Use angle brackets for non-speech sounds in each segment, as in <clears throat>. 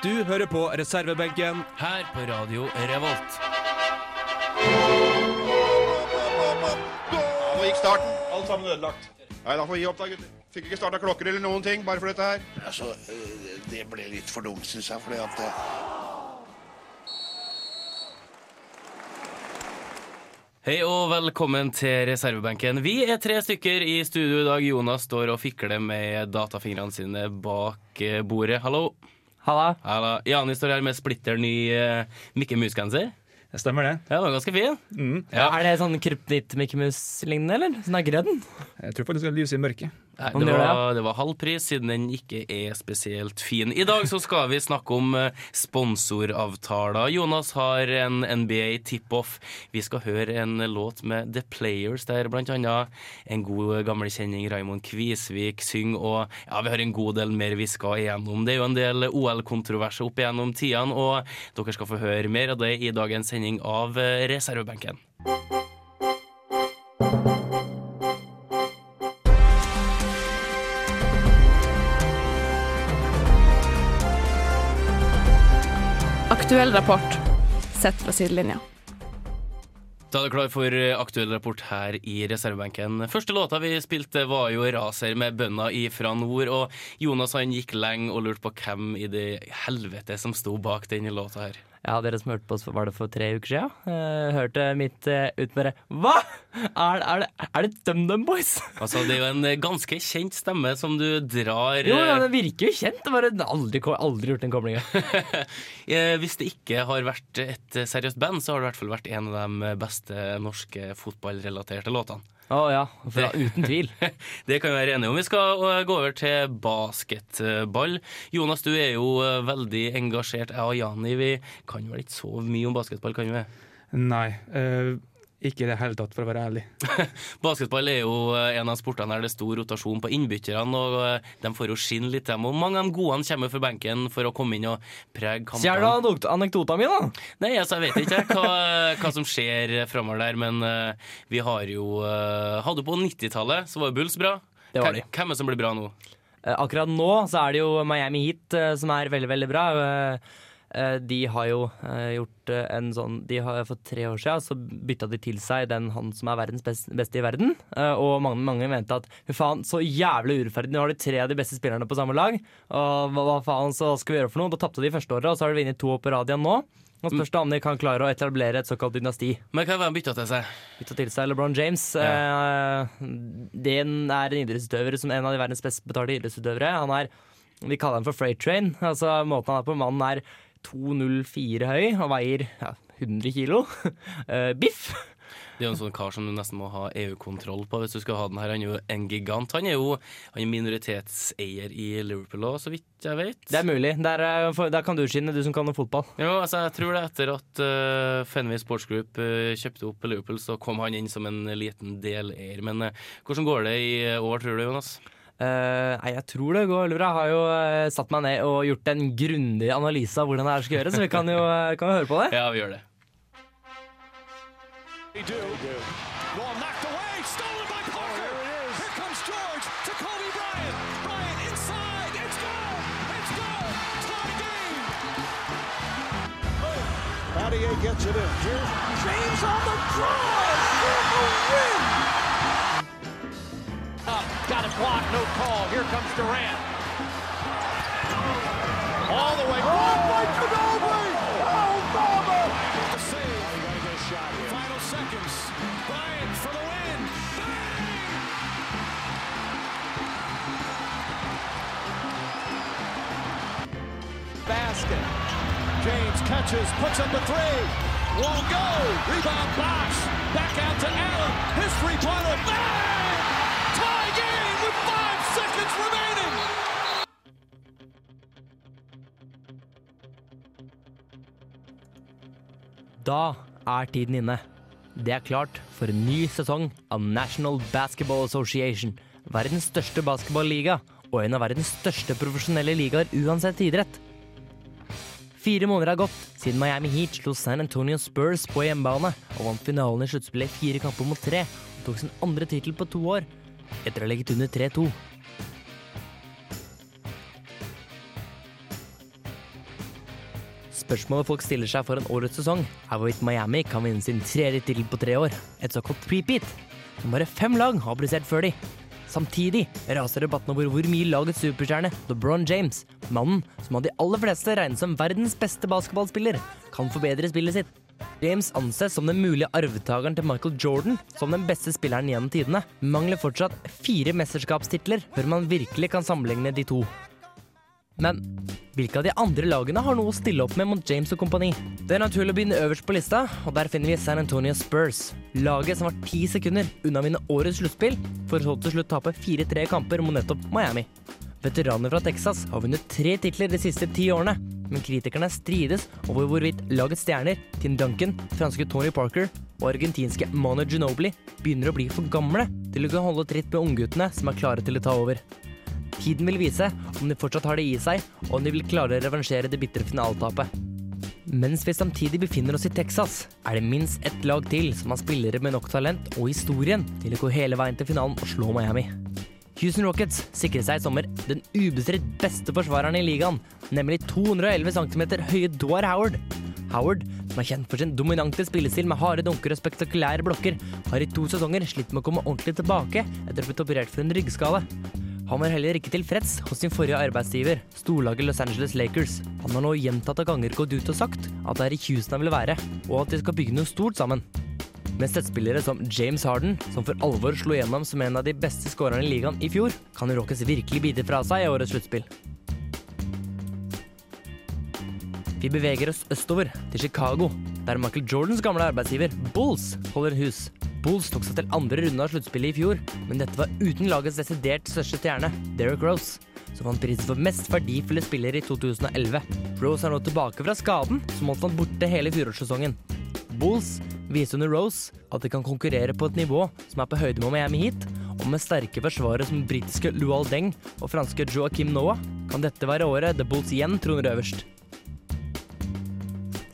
Du hører på reservebenken. Her på Radio Revolt. Nå gikk starten. Alt sammen ødelagt. Nei, da får vi gi opp da, gutter. Fikk ikke starta klokker eller noen ting, bare for dette her. Altså, øh, det ble litt for dumt, syns jeg. fordi at øh, Hei og velkommen til reservebenken. Vi er tre stykker i studio i dag. Jonas står og fikler med datafingrene sine bak eh, bordet. Hallo. Halla. Halla. Jani står her med splitter ny uh, Mikke Mus-genser. Det stemmer, det. Ja, den var ganske fin. Ja. Er det sånn kryptitt Mickey Mouse-lignende, eller? Snakker den? Jeg tror faktisk det lyser i mørket. Nei, det, var, det var halv pris, siden den ikke er spesielt fin. I dag så skal vi snakke om eh, sponsoravtaler. Jonas har en NBA tip-off. Vi skal høre en låt med The Players, der blant annet en god gammel kjenning Raymond Kvisvik synger, og ja, vi har en god del mer vi skal igjennom. Det er jo en del OL-kontroverser opp igjennom tidene, og dere skal få høre mer av det i dagens sending av eh, Reservebenken. Aktuell rapport sett fra sidelinja. Da er du klar for aktuell rapport her i reservebenken. Første låta vi spilte var jo 'Raser' med bønda ifra nord, og Jonas han gikk lenge og lurte på hvem i det helvete som sto bak denne låta her. Ja, dere som hørte på oss, var det for tre uker siden? Uh, hørte mitt uh, ut bare Hva?! Er, er, det, er det DumDum Boys? Altså, Det er jo en eh, ganske kjent stemme som du drar Jo, ja, den det virker jo kjent. Bare aldri, aldri gjort den koblingen. <laughs> eh, Hvis det ikke har vært et seriøst band, så har det i hvert fall vært en av de beste norske fotballrelaterte låtene. Å ja, for, ja, uten tvil. <laughs> Det kan vi være enige om. Vi skal eh, gå over til basketball. Jonas, du er jo eh, veldig engasjert. Jeg og Jani vi kan vel ikke så mye om basketball, kan vi? Nei, eh, ikke i det hele tatt, for å være ærlig. <laughs> Basketball er jo eh, en av sportene der det er stor rotasjon på innbytterne, og eh, de får jo skinne litt, dem. Og mange av de gode kommer fra benken for å komme inn og prege Stjel kampene. du anekdota mi, da? Nei, altså, jeg vet ikke hva, <laughs> hva som skjer framover der, men uh, vi har jo uh, Hadde på 90-tallet, så var jo Bulls bra. Det var de. Hvem er det som blir bra nå? Eh, akkurat nå så er det jo Miami Heat eh, som er veldig, veldig bra. Eh, eh, de har jo eh, gjort eh, en sånn De har For tre år siden så bytta de til seg den han som er verdens best, beste i verden. Eh, og mange, mange mente at fy faen, så jævlig urettferdig. Nå har de tre av de beste spillerne på samme lag. Og hva, hva faen så skal vi gjøre for noe? Da tapte de første året, og så har de vunnet to år på rad igjen nå. Nå spørs det om de kan klare å etablere et såkalt dynasti. Men hva er han bytta til seg? Bytta til seg LeBron James. Eh, den er en idrettsutøver som en av de verdens best betalte idrettsutøvere. Han er, Vi kaller ham for freight train. Altså Måten han er på, mannen er 2,04 høy og veier ja, 100 kilo. <laughs> Eh, biff! Det er jo en sånn kar som du nesten må ha EU-kontroll på hvis du skal ha den her. Han er jo en gigant. Han er jo han er minoritetseier i Liverpool òg, så vidt jeg vet. Det er mulig. Der, er- der kan du skinne, du som kan noe fotball. Jo, altså jeg tror det etter at uh, Fenway Sports Group uh, kjøpte opp Liverpool, så kom han inn som en liten deleier. Men uh, hvordan går det i år, tror du, Jonas? Eh, nei, jeg tror det går veldig bra. Jeg har jo uh, satt meg ned og gjort en grundig analyse av hvordan det her skal gjøres, så vi kan jo, uh, <laughs> kan vi høre på det. Ja, vi gjør det. They do. Ball knocked away, stolen by Parker. Here comes George to Kobe Bryant. Bryant inside. It's good. It's good. Tie game. Battier gets it in. Here's James on the drive for the win. Up, got it blocked, no call. Here comes Durant. All the way. Oh, Mike Ginobili! Oh, mama! The save. Final seconds. Bryant for the win. Bang! Basket. James catches, puts up a three. Won't go. Rebound box. Back out to Allen. His three-pointer. Bang! Five seconds remaining. Da er tiden inne. Det er klart for en ny sesong av National Basketball Association. Verdens største basketballiga og en av verdens største profesjonelle ligaer uansett idrett. Fire måneder har gått siden Miami Heat slo San Antonio Spurs på hjemmebane og vant finalen i sluttspillet i fire kamper mot tre og tok sin andre tittel på to år etter å ha ligget under 3-2. Spørsmålet folk stiller seg for en årets sesong, er hvorvidt Miami kan vinne sin tredje tittel på tre år. Et såkalt repeat. som bare fem lag har prestert før de. Samtidig raser debatten over hvor mye lagets superstjerne, LeBron James, mannen som av de aller fleste regnes som verdens beste basketballspiller, kan forbedre spillet sitt. James anses som den mulige arvtakeren til Michael Jordan som den beste spilleren gjennom tidene. Mangler fortsatt fire mesterskapstitler før man virkelig kan sammenligne de to. Men hvilke av de andre lagene har noe å stille opp med mot James og kompani? Det er naturlig å begynne øverst på lista, og der finner vi San Antonio Spurs. Laget som var ti sekunder unna å vinne årets sluttspill, for så til slutt tape fire-tre kamper mot nettopp Miami. Veteraner fra Texas har vunnet tre titler de siste ti årene, men kritikerne strides over hvorvidt lagets stjerner, Tim Duncan, franske Tony Parker og argentinske Manu Ginobili begynner å bli for gamle til å kunne holde tritt med ungguttene som er klare til å ta over. Tiden vil vise om de fortsatt har det i seg, og om de vil klare å revansjere det bitre finaletapet. Mens vi samtidig befinner oss i Texas, er det minst ett lag til som har spillere med nok talent og historien til å gå hele veien til finalen og slå Miami. Houston Rockets sikrer seg i sommer den ubestridt beste forsvareren i ligaen, nemlig 211 cm høye Dwar Howard. Howard, som er kjent for sin dominante spillestil med harde dunker og spektakulære blokker, har i to sesonger slitt med å komme ordentlig tilbake etter å ha blitt operert for en ryggskade. Han var heller ikke tilfreds hos sin forrige arbeidsgiver, storlaget Los Angeles Lakers. Han har nå gjentatte ganger gått ut og sagt at det er i Houston han vil være, og at de skal bygge noe stort sammen. Med støttspillere som James Harden, som for alvor slo gjennom som en av de beste skårerne i ligaen i fjor, kan Rockets virkelig bite fra seg i årets sluttspill. Vi beveger oss østover, til Chicago, der Michael Jordans gamle arbeidsgiver, Bulls, holder hus. Bulls tok seg til andre runde av sluttspillet i fjor, men dette var uten lagets desidert største stjerne, Derrick Rose, som vant prisen for mest verdifulle spiller i 2011. Rose er nå tilbake fra skaden, som holdt han borte hele fjorårssesongen. Bulls viste under Rose at de kan konkurrere på et nivå som er på høyde med Miami Heat, og med sterke forsvarere som britiske Lual Deng og franske Joakim Noah kan dette være året The Bulls igjen troner øverst.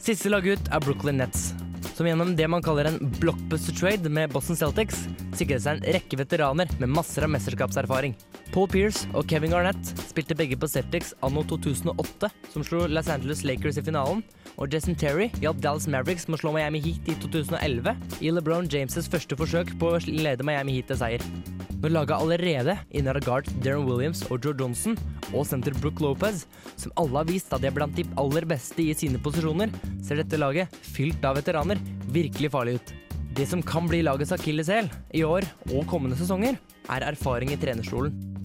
Siste lag ut er Brooklyn Nets, som gjennom det man kaller en blockbuster trade med Boston Celtics sikret seg en rekke veteraner med masser av mesterskapserfaring. Paul Pierce og Kevin Garnett spilte begge på Celtics anno 2008, som slo Los Angeles Lakers i finalen, og Jason Terry hjalp Dallas Mavericks med å slå Miami Heat i 2011 i LeBron James' første forsøk på å lede Miami Heat til seier. Når laget allerede innehar guards Darren Williams og Joe Johnson og senter Brook Lopez, som alle har vist at de er blant de aller beste i sine posisjoner, ser dette laget, fylt av veteraner, virkelig farlig ut. Det som kan bli lagets akilleshæl i år og kommende sesonger, er erfaring i trenerstolen.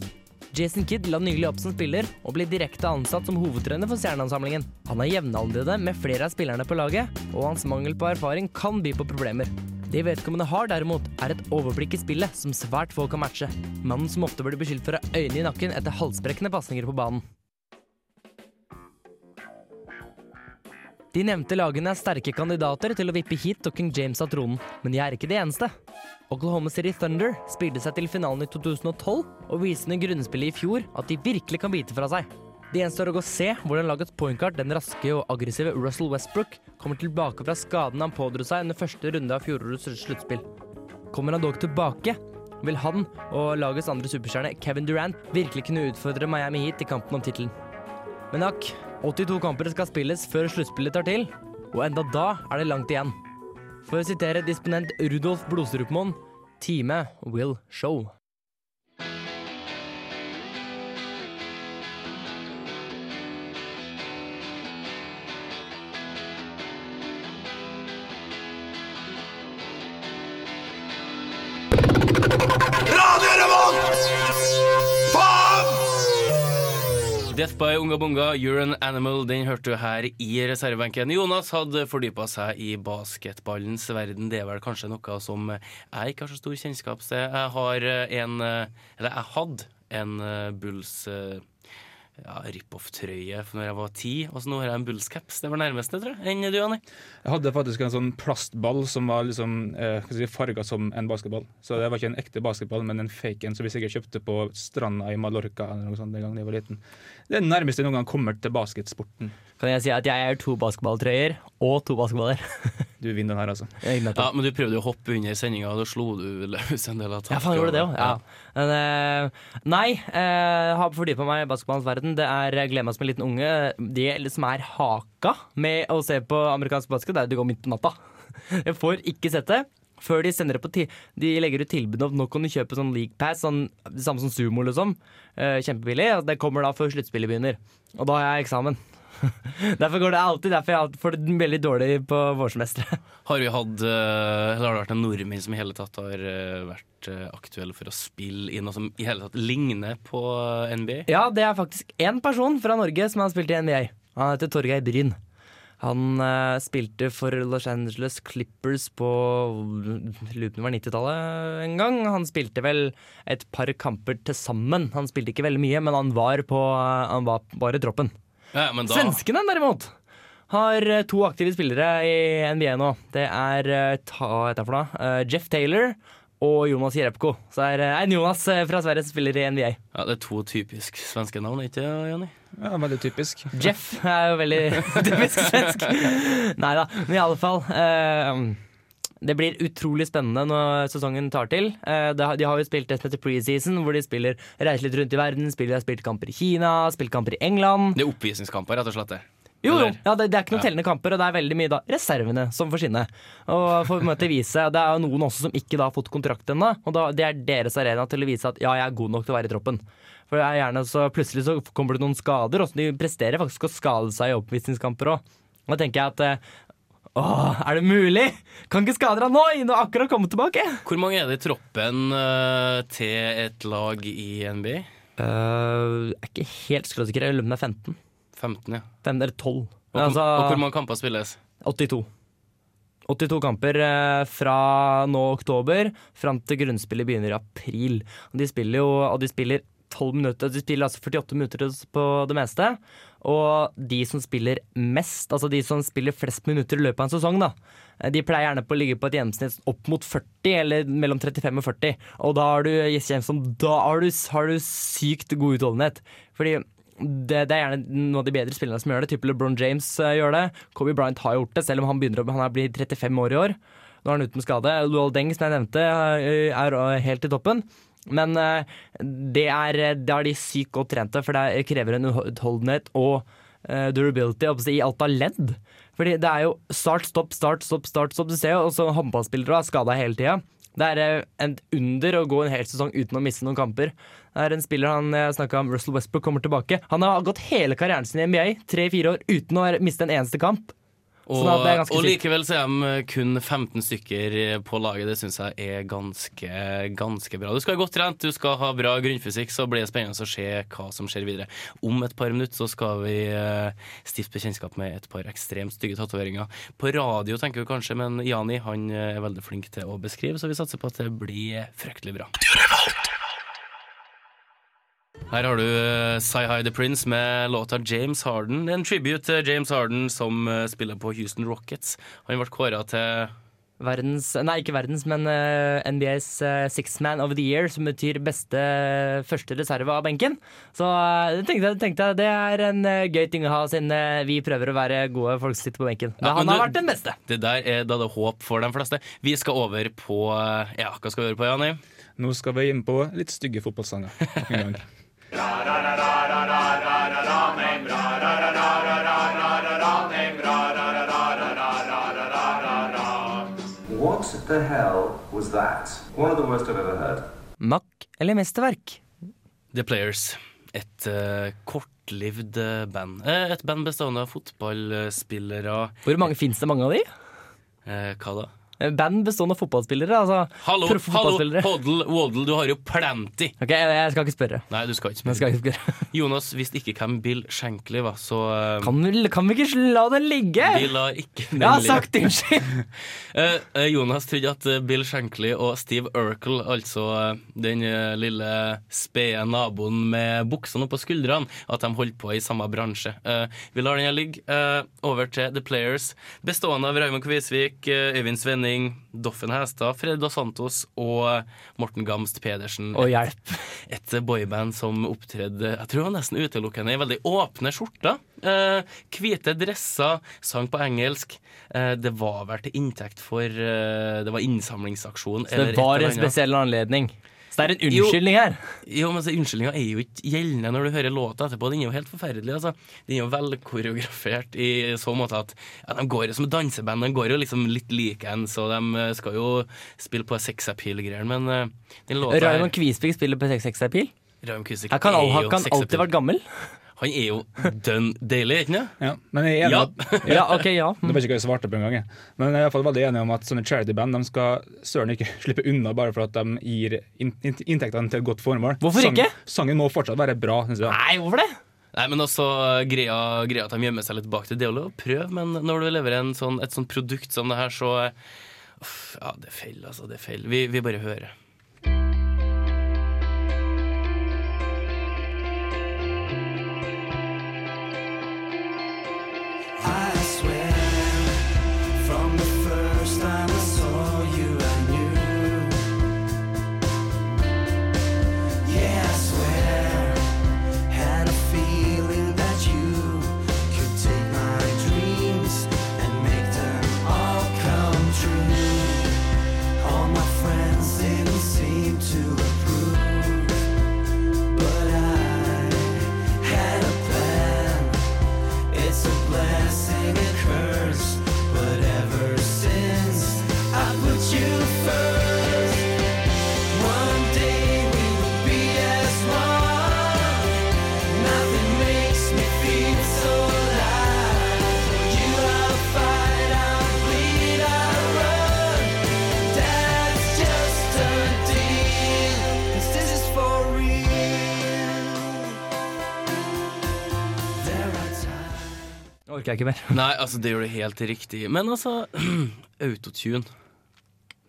Jason Kidd la nylig opp som spiller og ble direkte ansatt som hovedtrener for Stjerneansamlingen. Han er jevnaldrende med flere av spillerne på laget, og hans mangel på erfaring kan by på problemer. Det vedkommende har derimot, er et overblikk i spillet som svært få kan matche. Mannen som ofte blir beskyldt for å ha øyne i nakken etter halsbrekkende pasninger på banen. De nevnte lagene er sterke kandidater til å vippe hit og King James av tronen, men de er ikke de eneste. Oklahoma City Thunder spilte seg til finalen i 2012 og viste under grunnspillet i fjor at de virkelig kan bite fra seg. Det gjenstår å gå se hvordan lagets pointcard, den raske og aggressive Russell Westbrook, kommer tilbake fra skaden han pådro seg under første runde av fjorårets sluttspill. Kommer han dog tilbake, vil han og lagets andre superstjerne Kevin Durant virkelig kunne utfordre Miami Heat i kampen om tittelen. Men akk, 82 kamper skal spilles før sluttspillet tar til, og enda da er det langt igjen. For å sitere disponent Rudolf Blodstrupmoen, time will show. Death by Unga Bunga, You're an Animal, den hørte du her i reservebenken. Jonas hadde fordypa seg i basketballens verden. Det er vel kanskje noe som jeg ikke har så stor kjennskap til. Jeg har en Eller jeg hadde en Bulls ja, rip-off-trøye når jeg var ti, og så nå har jeg en Bulls-caps. Det var nærmeste, tror jeg. Enn du, Anni? Jeg hadde faktisk en sånn plastball som var liksom, eh, si, farga som en basketball. Så det var ikke en ekte basketball, men en fake en som vi sikkert kjøpte på stranda i Mallorca eller noe sånt den gangen jeg var liten. Det er det nærmeste jeg noen gang kommer til basketsporten. Kan jeg si at jeg eier to basketballtrøyer og to basketballer. <laughs> Du vinner den her, altså. Ja, Men du prøvde å hoppe under sendinga, og da slo du løs en del av Ja, faen, gjorde det òg. Ja. Men, uh, nei, uh, har fordypa meg i basketballens verden. Det er gleder meg som en liten unge. Det som er haka med å se på amerikansk basket, det er at det går midt på natta. <laughs> Jeg får ikke sett det. Før de sender det på ti De legger ut tilbud om nå kan du kjøpe sånn league pass, sånn, samme som Sumo, liksom. Uh, kjempebillig. Det kommer da før sluttspillet begynner. Og da har jeg eksamen. <laughs> derfor går det alltid Derfor jeg får det veldig dårlig på vårsemesteret. <laughs> Har vi hatt eh, Eller har det vært en nordmenn som i hele tatt har eh, vært eh, aktuell for å spille i noe som i hele tatt ligner på NBA? Ja, det er faktisk én person fra Norge som har spilt i NBA. Han heter Torgeir Bryn. Han uh, spilte for Los Angeles Clippers på det var 90-tallet en gang. Han spilte vel et par kamper til sammen. Han spilte ikke veldig mye, men han var, på, han var bare troppen. Ja, men da, Svenskene derimot har eh, to aktive spillere i NBA nå. Det er eh, ta, hva for noe? Eh, Jeff Taylor og Jonas Jerebko. Så er en Jonas fra Sverige som spiller i NBA. ja, Det er to typisk svenske navn, ikke Jonny? Ja, Veldig typisk. Jeff er jo veldig <laughs> typisk svensk. <laughs> Nei da, men i alle fall. Eh, det blir utrolig spennende når sesongen tar til. Eh, de har jo spilt det som heter preseason, hvor de spiller reiser litt rundt i verden. Spiller, har spilt kamper i Kina, spilt kamper i England. Det er oppvisningskamper, rett og slett. det. Jo, jo. Ja, det, det er ikke noen tellende kamper, og det er veldig mye da reservene som får skinne. Og får på en vise, Det er jo noen også som ikke da har fått kontrakt ennå, og da, det er deres arena til å vise at ja, jeg er god nok til å være i troppen. For er gjerne så Plutselig så kommer det noen skader, og de presterer faktisk å skade seg i oppvisningskamper òg. Da tenker jeg at eh, Åh, er det mulig? Kan ikke skade deg nå? Ine har akkurat kommet tilbake. Hvor mange er det i troppen uh, til et lag i NB? Uh, er ikke helt skråsikker. Jeg lurer på om det er 15. 15, ja. 15 eller 12. Og, Altså, og hvor mange kamper spilles? 82. 82 kamper eh, fra nå oktober fram til grunnspillet begynner i april. Og de spiller jo og de spiller 12 minutter, de spiller altså 48 minutter på det meste. Og de som spiller mest, altså de som spiller flest minutter i løpet av en sesong, da, de pleier gjerne på å ligge på et gjennomsnitt opp mot 40, eller mellom 35 og 40. Og da har du, Jameson, da har du, har du sykt god utholdenhet. Fordi det, det er gjerne noen av de bedre spillerne som gjør det. Type LeBron James eh, gjør det. Kobe Bryant har gjort det, selv om han begynner å er 35 år i år. Nå er han ute med skade. Luol Deng, som jeg nevnte, eh, er eh, helt i toppen. Men eh, det er, det er de sykt godt trente, for det krever en utholdenhet og eh, durability i alt av ledd. Fordi det er jo start, stopp, start, stopp, start, stopp. Du ser jo også håndballspillere er skada hele tida. Det er eh, et under å gå en hel sesong uten å miste noen kamper. Det er en spiller han snakka om, Russell Westbrook, kommer tilbake. Han har gått hele karrieren sin i NBA, tre-fire år, uten å miste en eneste kamp. Og, og likevel så er de kun 15 stykker på laget. Det syns jeg er ganske, ganske bra. Du skal være godt trent, du skal ha bra grunnfysikk, så blir det spennende å se hva som skjer videre. Om et par minutter så skal vi eh, stifte bekjentskap med et par ekstremt stygge tatoveringer. På radio tenker vi kanskje, men Jani han eh, er veldig flink til å beskrive, så vi satser på at det blir fryktelig bra. Her har du uh, Say Hi The Prince med låta James Harden. En tribute til James Harden som eh, spiller på Houston Rockets. Han ble kåra til Verdens, nei, ikke verdens, men eh, NBAs uh, Six Man of the Year, som betyr beste eh, første reserve av benken. Så uh, tenkte, jeg- tenkte jeg det er en eh, gøy ting å ha, siden eh, vi prøver å være gode folk som sitter på benken. Men Ja, han men har du- vært den beste. Det der er da det er håp for de fleste. Vi skal over på eh, Ja, hva skal vi gjøre på, Jani? Nå skal vi inn på litt stygge fotballsanger. <laughs> What the hell was that? One of the worst I've ever heard. Mack eller mesterverk? The Players. Et uh, kortlivd eh, band. Eh, et band bestående av fotballspillere. Hvor mange Fins det mange av de? Eh, hva da? Band bestående av fotballspillere? Altså Hallo, hallo, hoddle, waddle, du har jo plenty! Ok, jeg, jeg skal ikke spørre. Nei, du skal ikke spørre. skal ikke spørre. <laughs> Jonas visste ikke hvem Bill Shankly var, så uh, Kan vi, kan vi ikke la den ligge? vi lar ikke Jeg har sagt unnskyld! <laughs> Eh, Jonas trodde at Bill Shankly og Steve Urkel, altså den lille spede naboen med buksene oppå skuldrene, at de holdt på i samme bransje. Uh, vi lar den ligge. Over til The Players, bestående av Raymond Kvisvik, Øyvind Svenning, Rønning, Doffen Hestad, Fred Dos Santos og Morten Gamst Pedersen. Og hjelp. Et boyband som opptredde jeg tror nesten utelukkende i veldig åpne skjorter. Eh, hvite dresser, sang på engelsk. Eh, det var vel til inntekt for eh, Det var innsamlingsaksjon. Så det var en spesiell anledning. Så det er en unnskyldning her. Jo, men altså, Unnskyldninga er jo ikke gjeldende når du hører låta etterpå. Den er jo helt forferdelig. altså. Den er jo velkoreografert i så måte at ja, de går jo som danseband. De går jo liksom litt likeens, og de skal jo spille på sex appeal-greier, men uh, den låta Raymond Kvisvik spiller på Sex Appeal. Raymond Kvisvik Her kan er han kan alltid vært gammel. Han er jo dønn deilig, ikke sant? Ja, men jeg er enig Ja. at <laughs> Ja, ok, ja. Det var ikke hva jeg svarte på engang. Men jeg er iallfall veldig enig om at sånne charity-band de skal søren ikke <laughs> slippe unna bare for at de gir in in inntektene til et godt formål. Hvorfor ikke? Sangen må fortsatt være bra. Synes jeg. Nei, hvorfor det? Nei, men også greia, greia at de gjemmer seg litt bak det. Det å prøve, men når du leverer en sånn, et sånt produkt som det her, så uff, Ja, det er feil, altså. Det er feil. Vi, vi bare hører. Orker jeg ikke mer. Nei, altså, det gjør du helt riktig. Men altså, <clears throat> autotune.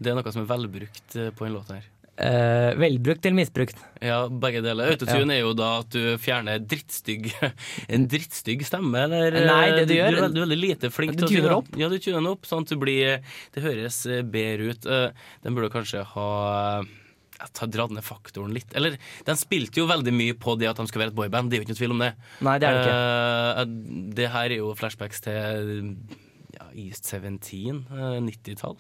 Det er noe som er velbrukt eh, på en låt her. Eh, velbrukt eller misbrukt? Ja, begge deler. Autotune er jo da at du fjerner drittstygg <laughs> en drittstygg stemme, eller Nei, det du Du, gjør- er, du er veldig lite flink Du til å tune opp. Ja, du tuner den opp, sånn at du blir Det høres eh, bedre ut. Eh, Den burde kanskje ha ja, ta dratt ned faktoren litt. Eller, den spilte jo veldig mye på det at de skulle være et boyband, det er jo ikke noe tvil om det. Nei, det er det ikke. Uh, det her er jo flashbacks til ja, East 17, uh, 90-tall.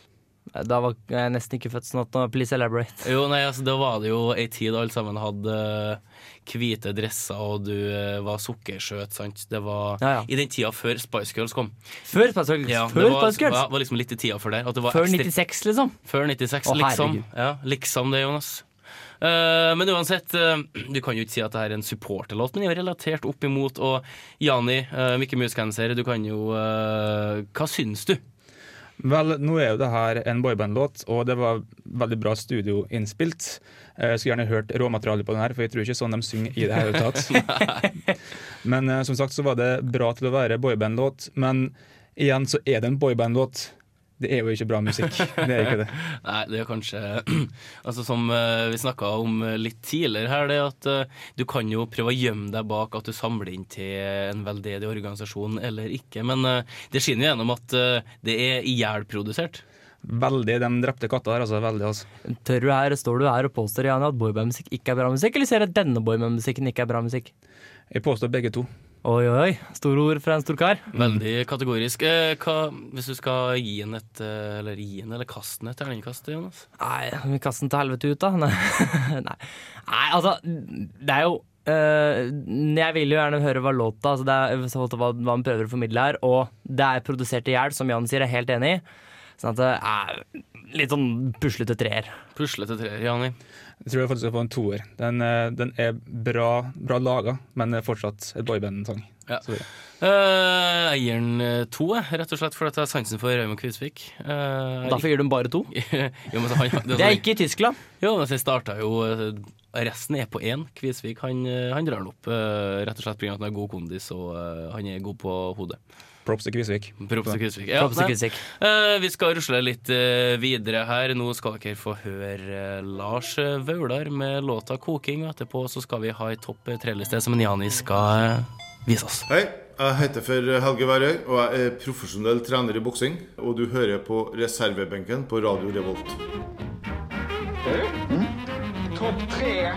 Da var jeg nesten ikke født, sånn at please elaborate. Jo, nei, altså Da var det jo ei tid alle sammen hadde eh, hvite dresser, og du eh, var sukkerskjøt. sant? Det var Ja, ja. i den tida før Spice Girls kom. Før Spice Girls? Ja, Før det var, Spice Girls? Ja, var liksom litt i tida før der. At det var Før 96, liksom? Før 96, Å, liksom. Ja, liksom det, Jonas. Uh, men uansett, uh, du kan jo ikke si at det her er en supporterlåt, men jeg er relatert opp imot. Og Jani, uh, Mikke Mus-cancer, du kan jo eh, Hva syns du? Vel, nå er jo det her en boyband-låt, og det var veldig bra studioinnspilt. Eh, Jeg skulle gjerne hørt råmaterialet på den her, for jeg tror ikke sånn de synger i det hele tatt. <laughs> men eh, som sagt så var det bra til å være boyband-låt, men igjen så er det en boyband-låt. Det er jo ikke bra musikk. <laughs> Det er ikke det. Nei, det er kanskje <clears throat> Altså Som eh, vi snakka om eh, litt tidligere her, det at eh, du kan jo prøve å gjemme deg bak at du samler inn til en veldedig organisasjon eller ikke, men det skinner jo gjennom at det er ihjelprodusert. Veldig de drepte katta her, altså. Veldig, altså. Tør du her, står du her og påstår Janne, at boybandmusikk ikke er bra musikk, eller ser du at denne boybandmusikken ikke er bra musikk? Jeg påstår begge to. Oi, oi, oi. store ord fra en stor kar. Veldig kategorisk. Eh, Hva, hvis du skal gi en et eh, Eller gi en eller kaste en et terningkast, Jonas? Nei, vi kaster den til helvete ut, da. <laughs> Nei, Nei. Nei altså, det er jo øh, Jeg vil jo gjerne høre hva låta altså det er, hva, hva man prøver å formidle her, og det er produsert i hjel, som Jan sier, jeg er helt enig i. Sånn at det er litt sånn puslete treer. Puslete treer, Jani. Jeg tror jeg faktisk skal få en toer. Den, eh, den er bra, bra laga, men det er fortsatt et boyband-sang. Ja. Uh. Eh, jeg gir den eh, to, rett og slett fordi jeg har sansen for Raymond Kvisvik. Uh, Derfor gir du den bare to. <laughs> jo, men så han, Det er ikke i Tyskland. Jo, men så starta jo Resten er på én. Kvisvik han, han drar den opp, uh, rett og slett pga. at han har god kondis og han er god på hodet. Props til Kvisvik. Props til Kvisvik. Ja, Props til. Kvisvik. Uh, vi skal rusle litt uh, videre her. Nå skal dere få høre uh, Lars Vaular med låta 'Koking'. Og etterpå så skal vi ha ei topp tre-liste som Niani Jani skal vise oss. Hei, Jeg heter for Helge Værøy, og jeg er profesjonell trener i boksing. Og du hører på reservebenken på Radio Revolt. Topp tre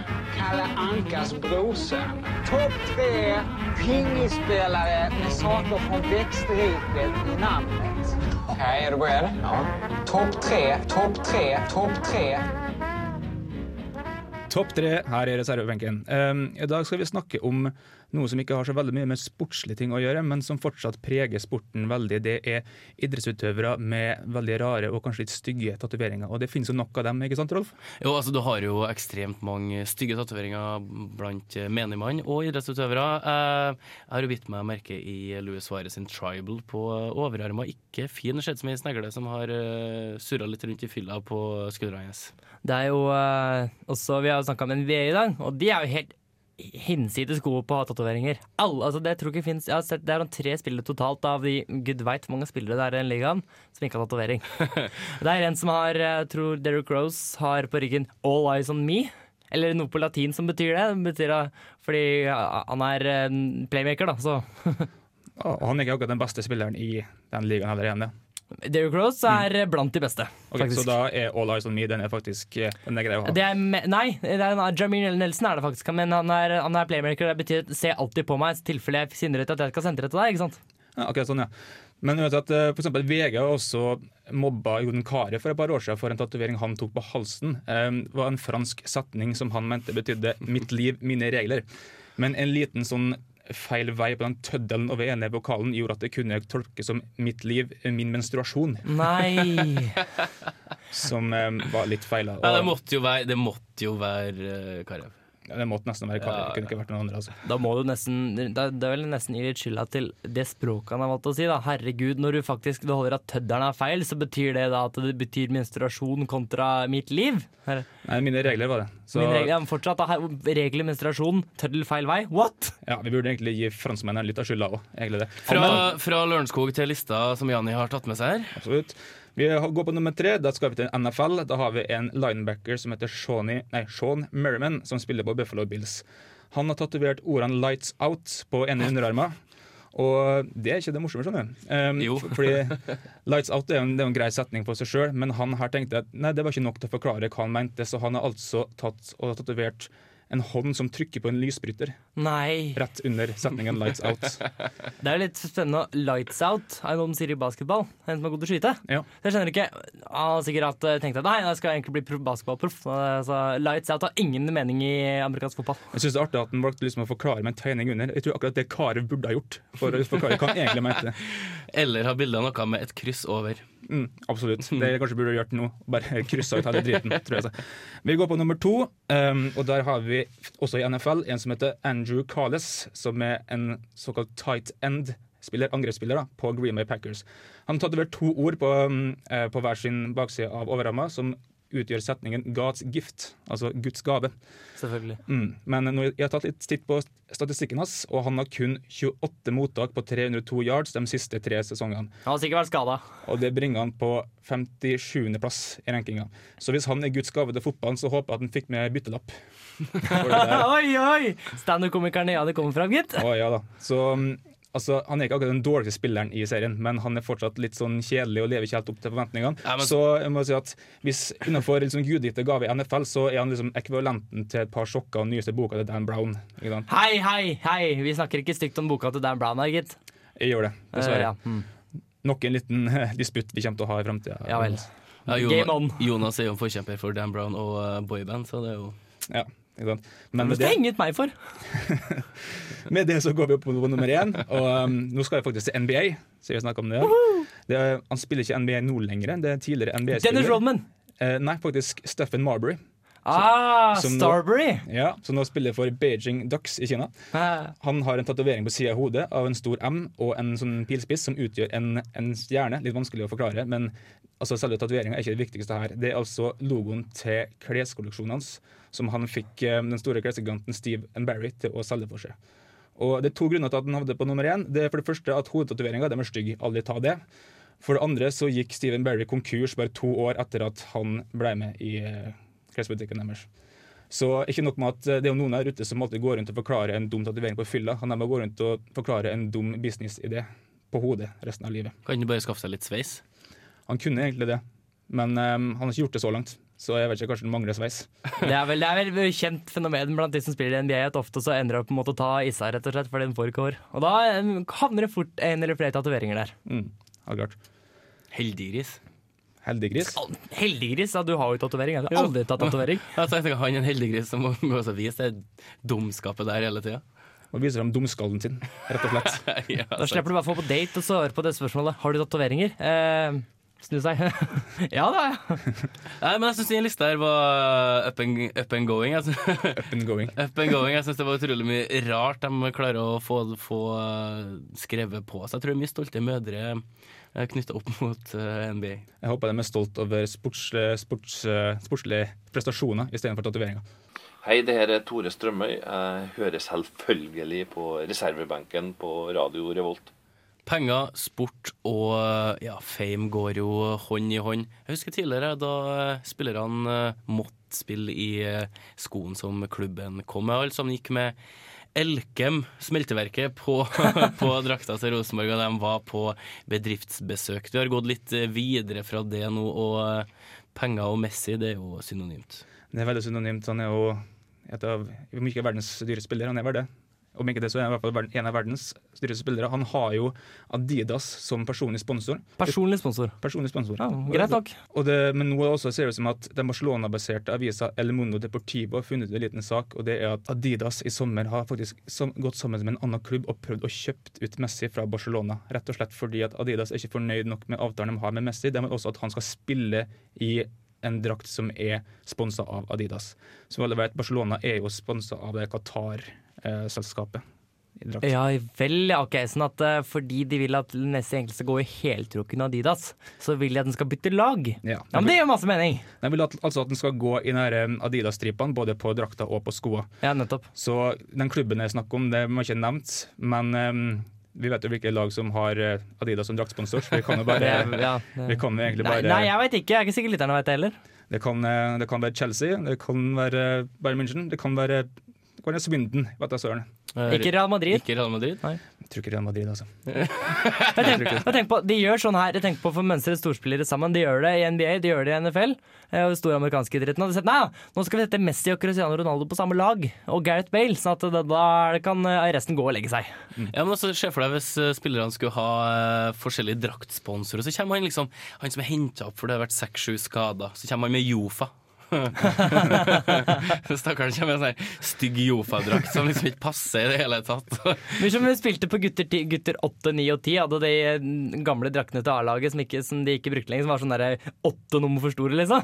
Kalle Ankas brorson. Topp tre pingisspelare med saker från växtriket i namnet. Okej, är du beredd? Ja. Topp tre, topp tre, topp tre. Topp tre her i reservebenken. Um, I dag skal vi snakke om noe som ikke har så veldig mye med sportslige ting å gjøre, men som fortsatt preger sporten veldig. Det er idrettsutøvere med veldig rare og kanskje litt stygge tatoveringer. Og det finnes jo nok av dem, ikke sant, Rolf? Jo, altså Du har jo ekstremt mange stygge tatoveringer blant menigmann og idrettsutøvere. Eh, Jeg har jo bitt meg merke i Louis Suárez sin tribal på overarmer. Ikke fin, sett som ei snegle som har uh, surra litt rundt i fylla på skuldrene hans. Det er jo eh, også Vi har jo snakka med NBA i dag, og de er jo helt hinsides gode på tatoveringer. Altså det tror jeg ikke finnes Jeg har sett Det er noen tre spillere totalt av de gud veit mange spillere det er i den ligaen som ikke har tatovering. <laughs> det er en som har Jeg tror Derrick Rose har på ryggen 'All eyes on me'. Eller noe på latin som betyr det. det betyr, fordi han er playmaker, da, så <laughs> han er ikke akkurat den beste spilleren i den ligaen heller igjen. Ja. Derrick Rose er blant de beste, Ok, så da er All Eyes On Me den er faktisk eh, den er grei å ha. Det er nei, det er en, Jamin Nelson er det faktisk, men han er, han er playmaker. Det betyr se alltid på meg i tilfelle jeg finner ut at jeg skal sende det til deg. ikke sant? Ja, okay, sånn, ja. Men uansett, eh, for eksempel VG har også mobba Jon Carew for et par år siden for en tatovering han tok på halsen. Eh, Det var en fransk setning som han mente betydde 'mitt liv, mine regler'. Men en liten sånn feil vei på den tøddelen over ene vokalen gjorde at det kunne tolkes som 'mitt liv, min menstruasjon'. Nei <laughs> Som um, var litt feil. Ja, det måtte jo være, det måtte jo være uh, Karev. Ja, det måtte nesten være Kari. Ja, Det kunne ikke vært noen andre. altså. Da må du nesten det, det vil jeg nesten gi litt skylda til det språket han har valgt å si. da Herregud, når du faktisk holder at tødderen er feil, så betyr det da at det betyr menstruasjon kontra mitt liv? Her. Nei, mine regler var det. Så, Mine regler, ja, men fortsatt da, her- regler menstruasjon, tøddel feil vei. What?! ja, vi burde egentlig gi franskmennene litt av skylda òg. Fra, fra Lørenskog til lista som Janni har tatt med seg her. Absolutt. Vi går på nummer tre. Da skal vi til NFL. Da har vi en linebacker som heter Shawnee, nei, Sean Merriman, som spiller på Buffalo Bills. Han har tatovert ordene 'lights out' på ene underarmen. Og det er ikke det morsomme, skjønner du. Um, <laughs> Fordi 'lights out' er en, det er en grei setning på seg sjøl, men han her tenkte at nei, det var ikke nok til å forklare hva han mente, så han har altså tatt og tatovert en hånd som trykker på en lysbryter. Nei. Rett under setningen 'lights out'. <laughs> Det er litt spennende. Lights out er noe de sier i basketball. En som er god til å skyte. Ja. Så jeg skjønner ikke Han har sikkert eh, tenkt at nei, jeg skal egentlig bli basketballproff. Altså, lights out har ingen mening i amerikansk fotball. Jeg synes det er artig at han valgte liksom å forklare med en tegning under. Jeg tror akkurat det Karev burde ha gjort. For å forklare hva han egentlig mente. <laughs> Eller har bildet noe med et kryss over. Mm, absolutt. Det jeg kanskje burde gjort nå. Bare kryssa ut hele driten. tror jeg. så. Vi går på nummer to, um, og der har vi også i NFL en som heter Andrew Carles, som er en såkalt tight end-spiller, angrepsspiller da, på Green Bay Packers. Han har tatovert to ord på, um, på hver sin bakside av overramma, som utgjør setningen 'God's gift', altså Guds gave. Selvfølgelig. Mm. Men jeg har tatt litt titt på statistikken hans, og han har kun 28 mottak på 302 yards de siste tre sesongene. Han har sikkert vært skada. Og det bringer han på 57.-plass i rankinga. Så hvis han er Guds gave til fotballen, så håper jeg at han fikk med byttelapp. <laughs> Oi, oi! Standup-komikeren ja, det kommer fram, gitt. Å, ja da. Så mm, altså, Han er ikke akkurat den dårligste spilleren i serien, men han er fortsatt litt sånn kjedelig og lever ikke helt opp til forventningene. Ja, men- Så jeg må si at hvis innenfor liksom, gudgitte gave i NFL, så er han liksom ekvivalenten til et par sjokker og den nyeste boka til Dan Brown. Ikke sant? Hei, hei, hei! Vi snakker ikke stygt om boka til Dan Brown her, gitt. Jeg gjør det, dessverre. Uh, ja. Mm. Nok en liten eh, disputt vi kommer til å ha i framtida. Ja vel. Ja, Game on. Jonas, er jo en forkjemper for Dan Brown og uh, boyband, så det er jo Ja? Men med det ut meg for. <laughs> med det så går vi opp på nummer én. Og um, nå skal vi faktisk til NBA. Så vi om det, det er, Han spiller ikke NBA nå lenger. Det er tidligere NBA-spiller. Dennis Rodman! Eh, nei, faktisk Stephen Marbury. Ah, som nå- Starbury! Ja, Som nå spiller for Beijing Ducks i Kina. Ah, Han har en tatovering på sida av hodet av en stor M og en sånn pilspiss som utgjør en, en stjerne. Litt vanskelig å forklare, men altså, selve tatoveringa er ikke det viktigste her. Det er altså logoen til kleskolleksjonen hans, som han fikk eh, den store klesgiganten Steve and Barry til å selge for seg. Og Det er to grunner til at han havnet på nummer én. Det er for det første at Hodetatoveringa er stygg. Aldri ta det. For det andre så gikk Steven Barry konkurs bare to år etter at han ble med i eh, klesbutikken deres. Så ikke nok med at eh, det er jo noen der ute som alltid går rundt og forklarer en dum tatovering på fylla. Han er med å gå rundt og forklare en dum businessidé på hodet resten av livet. Kan du bare skaffe seg litt sveis? Han kunne egentlig det, men um, han har ikke gjort det så langt. Så jeg vet ikke, kanskje den mangler sveis. Det er vel det er vel kjent fenomen blant de som spiller i NBA, at ofte så ender det opp med å ta ta seg rett og slett, fordi den får ikke hår. Og da eh, havner det fort en eller flere tatoveringer der. Mm, ja, klart. Heldiggris. Heldiggris? Heldiggris? Ja, du har jo tatovering. Jeg har aldri tatt tatovering. <laughs> Jeg tenker Han er en heldiggris som må gå og vise det dumskapet der hele tida. Og viser dem dumskallen sin, rett og slett. <laughs> ja, Da slipper du bare å få på date og svare på det spørsmålet. Har du tatoveringer? Eh, snu seg. <laughs> ja da. Nei, men jeg syns den lista her var up and, up and going. Altså. up and going. Up and going. Jeg syns det var utrolig mye rart de klarer å få, få eh, skrevet på seg. Jeg tror det mye stolte mødre knytta opp <laughs> mot eh, NBA. Jeg håper de er stolt over sports, sports, sportslige prestasjoner istedenfor tatoveringer. Hei, det her er Tore Strømøy. Jeg hører selvfølgelig på reservebenken på Radio Revolt. Penger, sport og ja, fame går jo hånd i hånd. Jeg husker tidligere da spillerne måtte spille i skoen som klubben kom med. Alle sammen gikk med Elkem, smelteverket, på, <laughs> på drakta til Rosenborg, og de var på bedriftsbesøk. Du har gått litt videre fra det nå, og penger og Messi, det er jo synonymt. Det er veldig synonymt. Han er jo et av, mye av verdens dyre spillere, han er vel det. Om ikke det, så er han i hvert fall en av verdens dyreste spillere. Han har jo Adidas som personlig sponsor. Personlig sponsor. Personlig sponsor. Ja, greit nok. Men nå også ser det ut som at den Barcelona-baserte avisa El Mundo Deportivo har funnet ut en liten sak, og det er at Adidas i sommer har faktisk som, gått sammen med en annen klubb og prøvd å kjøpt ut Messi fra Barcelona. Rett og slett fordi at Adidas er ikke fornøyd nok med avtalen de har med Messi. De vil også at han skal spille i en drakt som er sponsa av Adidas. Som alle vet, Barcelona er jo sponsa av det Qatar-selskapet. Ja vel, ok. Sånn at uh, fordi de vil at Nessie egentlig skal gå i heltrukken Adidas, så vil de at den skal bytte lag? Ja, ja men Det gjør masse mening. De vil at, altså at den skal gå i Adidas-stripene, både på drakta og på skoa. Ja, nettopp. Så den klubben jeg snakker om, det må ikke nevnt, men um, vi vet jo hvilke lag som har Adidas som draktsponsor, så vi kan jo <laughs> bare ja, vi kan jo egentlig bare nei, jeg vet ikke. Jeg er ikke sikker lytterne vet det heller. Det kan, det kan være Chelsea, det kan være Bayern München, det kan være, det er Swindon. Vet jeg søren. Ikke Real Madrid? Ikke Real Madrid? Nei. Jeg tror ikke Real Madrid, altså. <laughs> jeg tenker, jeg tenker på, de gjør sånn her, jeg tenker på for mønstre storspillere sammen. De gjør det i NBA, de gjør det i NFL. Og den store amerikanske idretten hadde sett nei, nå skal vi sette Messi og Cristiano Ronaldo på samme lag. Og Gareth Bale, sånn at da, da kan resten gå og legge seg. Mm. Ja, men også Se for deg hvis spillerne skulle ha uh, forskjellige draktsponsorer. Så kommer han liksom, han som er henta opp for det har vært seks-sju skader. Så kommer han med Jofa. <laughs> Stakkaren kommer med en sånn stygg Jofa-drakt som liksom ikke passer i det hele tatt. <laughs> Men som vi spilte på gutter, gutter 8, 9 og 10, hadde de gamle draktene til A-laget som, som de ikke brukte lenger, som var sånn derre åtte nummer for store, liksom.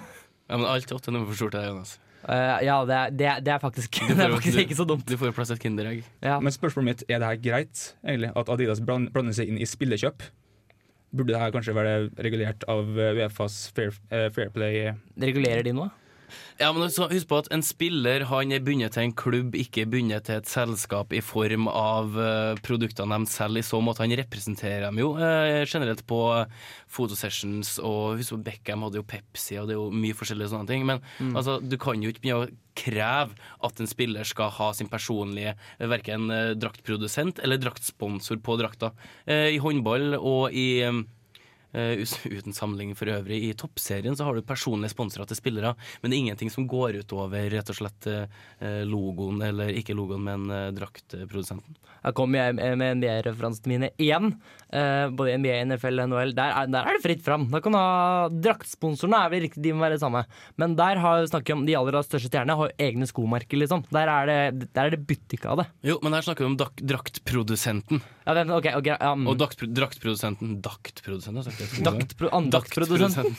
Ja, men alt åtte nummer for stort er Jonas. Uh, ja, det er, det, er, det er faktisk, <laughs> det er faktisk du, ikke så dumt. Du får jo plass et Kinderegg. Ja. Men spørsmålet mitt er det her greit, egentlig, at Adidas blander seg inn i spillekjøp? Burde det her kanskje være regulert av Uefas Fair, uh, fair Play? Regulerer de noe? Ja, men Husk på at en spiller han er bundet til en klubb, ikke bundet til et selskap i form av uh, produktene de selger. I så måte Han representerer dem jo uh, generelt på fotosessions, og husk på Beckham hadde jo Pepsi, og det er jo mye forskjellige sånne ting. Men mm. altså, du kan jo ikke begynne å kreve at en spiller skal ha sin personlige verken draktprodusent eller draktsponsor på drakta. I håndball og i <laughs> uten samling for øvrig. I toppserien så har du personlige sponsorer til spillere, men det er ingenting som går utover rett og slett uh, logoen, eller ikke logoen, men draktprodusenten. Her kommer jeg med NBA-referansene mine igjen. både NBA, NFL, NHL. Der er, der er det fritt fram. Da kan du ha Draktsponsorene er vel riktig, de må være det samme. Men der har snakker om de aller største stjernene har egne skomerker, liksom. Der er det, der er det butikk av det. Jo, men her snakker vi om draktprodusenten. Ja, den, okay, okay, um. Og draktprodusenten Daktprodusenten, altså. Daktpro Daktprodusenten.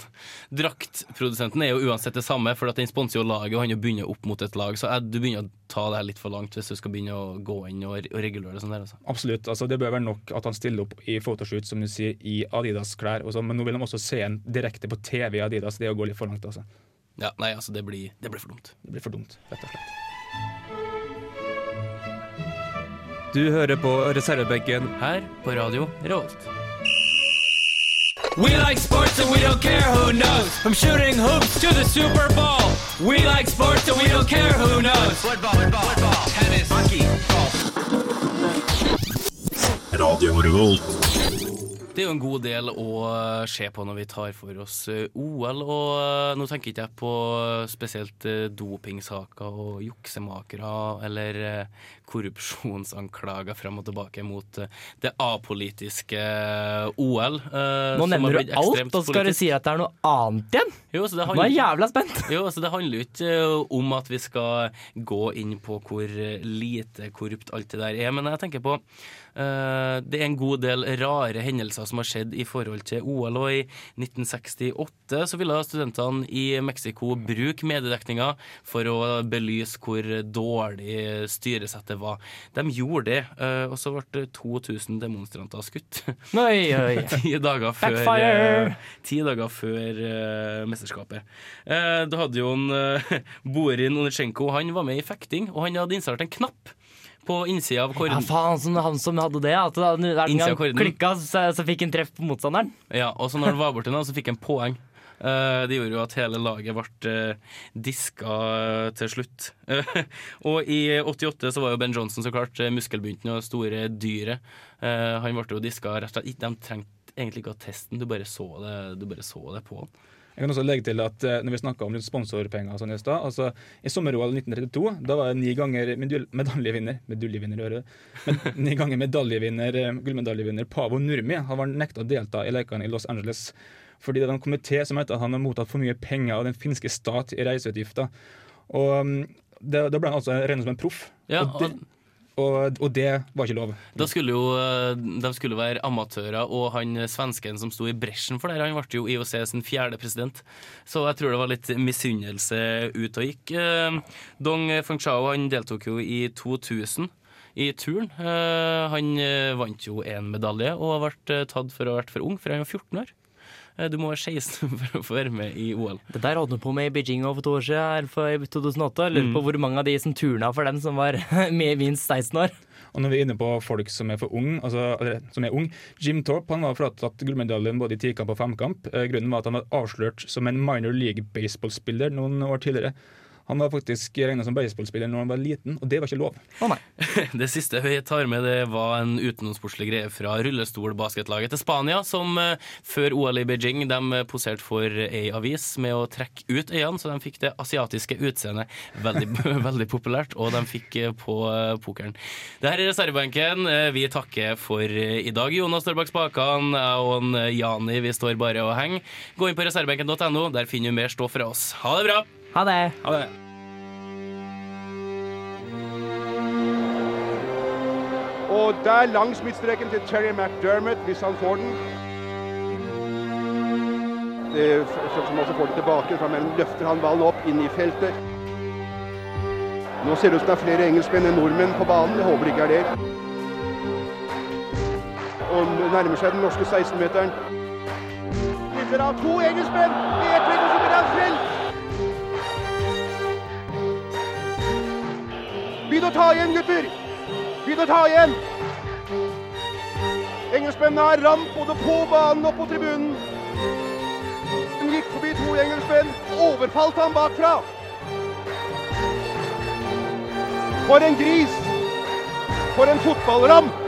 Draktprodusenten er jo uansett det samme, for at den sponser jo laget, og han jo begynner opp mot et lag. Så du begynner å ta det her litt for langt hvis du skal begynne å gå inn og, og regulere det sånn der. Altså. Absolutt. Altså, det bør være nok at han stiller opp i photoshoot som du sier, i Adidas-klær. Men nå vil de også se en direkte på TV i Adidas. Det er å gå litt for langt, altså. Ja, nei, altså, det blir, det blir for dumt. Det blir for dumt, rett og slett. Du hører på reservebenken her på radio Revolt. We like sports and we don't care who knows. From shooting hoops to the Super Bowl. We like sports and we don't care who knows. Football, football, football, tennis, hockey, Radio Revolt. Det er jo en god del å eh, se på når vi tar for oss eh, OL, og eh, nå tenker ikke jeg på spesielt dopingsaker og juksemakere eller korrupsjonsanklager frem og tilbake mot det apolitiske OL. Nå nevner du alt, da og så skal du si at det er noe annet igjen? Jo, så det Nå er jeg jævla spent. <laughs> Jo, altså det handler jo ikke om at vi skal gå inn på hvor lite korrupt alt det der er, men jeg tenker på det er en god del rare hendelser som har skjedd i forhold til OL. Og i 1968 så ville studentene i Mexico bruke mediedekninga for å belyse hvor dårlig styresettet var. De gjorde det, eh, og så ble 2000 demonstranter skutt. Nei, oi. <laughs> Ti dager før, Backfire! eh, ti dager før eh, mesterskapet. Eh, da hadde jo en, uh, Borin Onitsjenko han var med i fekting, og han hadde installert en knapp på innsida av korden. Ja, faen, som han som hadde det. At da hver gang han klikka, så, så fikk han treff på motstanderen. Ja, og så når han var borte nå, så fikk han poeng. Uh, det gjorde jo at hele laget ble uh, diska uh, til slutt. <laughs> og i 88 så var jo Ben Johnson så klart muskelbunten og store dyret. Eh, han ble jo diska rett og slett. De trengte egentlig ikke å teste den, du bare så det, du bare så det på han. Jeg kan også legge til at eh, når vi snakka om sponsorpenger sånn i stad altså, I sommer-OL 1932 da var jeg ni ganger medaljevinner Medaljevinner, hører du? Med, <laughs> ni ganger medaljevinner, eh, gullmedaljevinner Pavo Nurmi. Han var nekta å delta i lekene i Los Angeles fordi det var en komité som mente at han har mottatt for mye penger av den finske stat i reiseutgifter. Og mm, Da ble han altså regnet som en proff. Ja, og, det, og, og det var ikke lov. Da skulle jo eh, de skulle være amatører, og han svensken som sto i bresjen for det, han ble jo IOC sin fjerde president. Så jeg tror det var litt misunnelse ut og gikk. Eh, Dong Fengchao han deltok jo i 2000 i turn. Eh, Han vant jo én medalje og ble tatt for å ha vært for ung, for han var 14 år. Eh, Du må være 16 <laughs> for å få være med i OL. Det der holdt han på med i Beijing for to år siden, eller for i 2008. Jeg lurer Mm. på hvor mange av de som turna for dem som var <laughs> med minst 16 år. Og når vi er inne på folk som er for ung, altså, som er ung Jim Torp han var fratatt gullmedaljen både i tikamp og femkamp. Eh, grunnen var at han var avslørt som en minor league baseballspiller noen år tidligere. Han var faktisk regnet som baseballspiller når han var liten, og det var ikke lov. <laughs> Det siste vi tar med, det var en utenomsportslig greie fra rullestolbasketlaget til Spania, som eh, før OL i Beijing de eh, poserte for ei avis med å trekke ut øynene, så de fikk det asiatiske utseendet veldig, <laughs> veldig populært, og de fikk eh, på pokeren. Det her er reservebenken. Vi takker for i dag. Jonas står bak spakene, jeg og en, Jani vi står bare og henger. Gå inn på reservebenken.no, der finner du mer stoff fra oss. Ha det bra! Ha det! Ha det. Og der langs midtstreken til Terry McDermott, hvis han får den. Det, som også får den tilbake, fra mellom løfter han ballen opp inn i feltet. Nå ser det ut som det er flere engelskmenn enn nordmenn på banen. Jeg håper det ikke er det. Og nærmer seg den norske 16-meteren. Vinner av to engelskmenn! I ett trekk, som så blir han frelst! Begynn å ta igjen, gutter! Begynn å ta igjen! Engelskmennene har ramp både på banen og på tribunen. De gikk forbi to engelskmenn, overfalt ham bakfra. For en gris! For en fotballramp!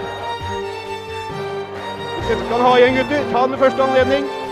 Dette han ha igjen, gutter. Ta den ved første anledning.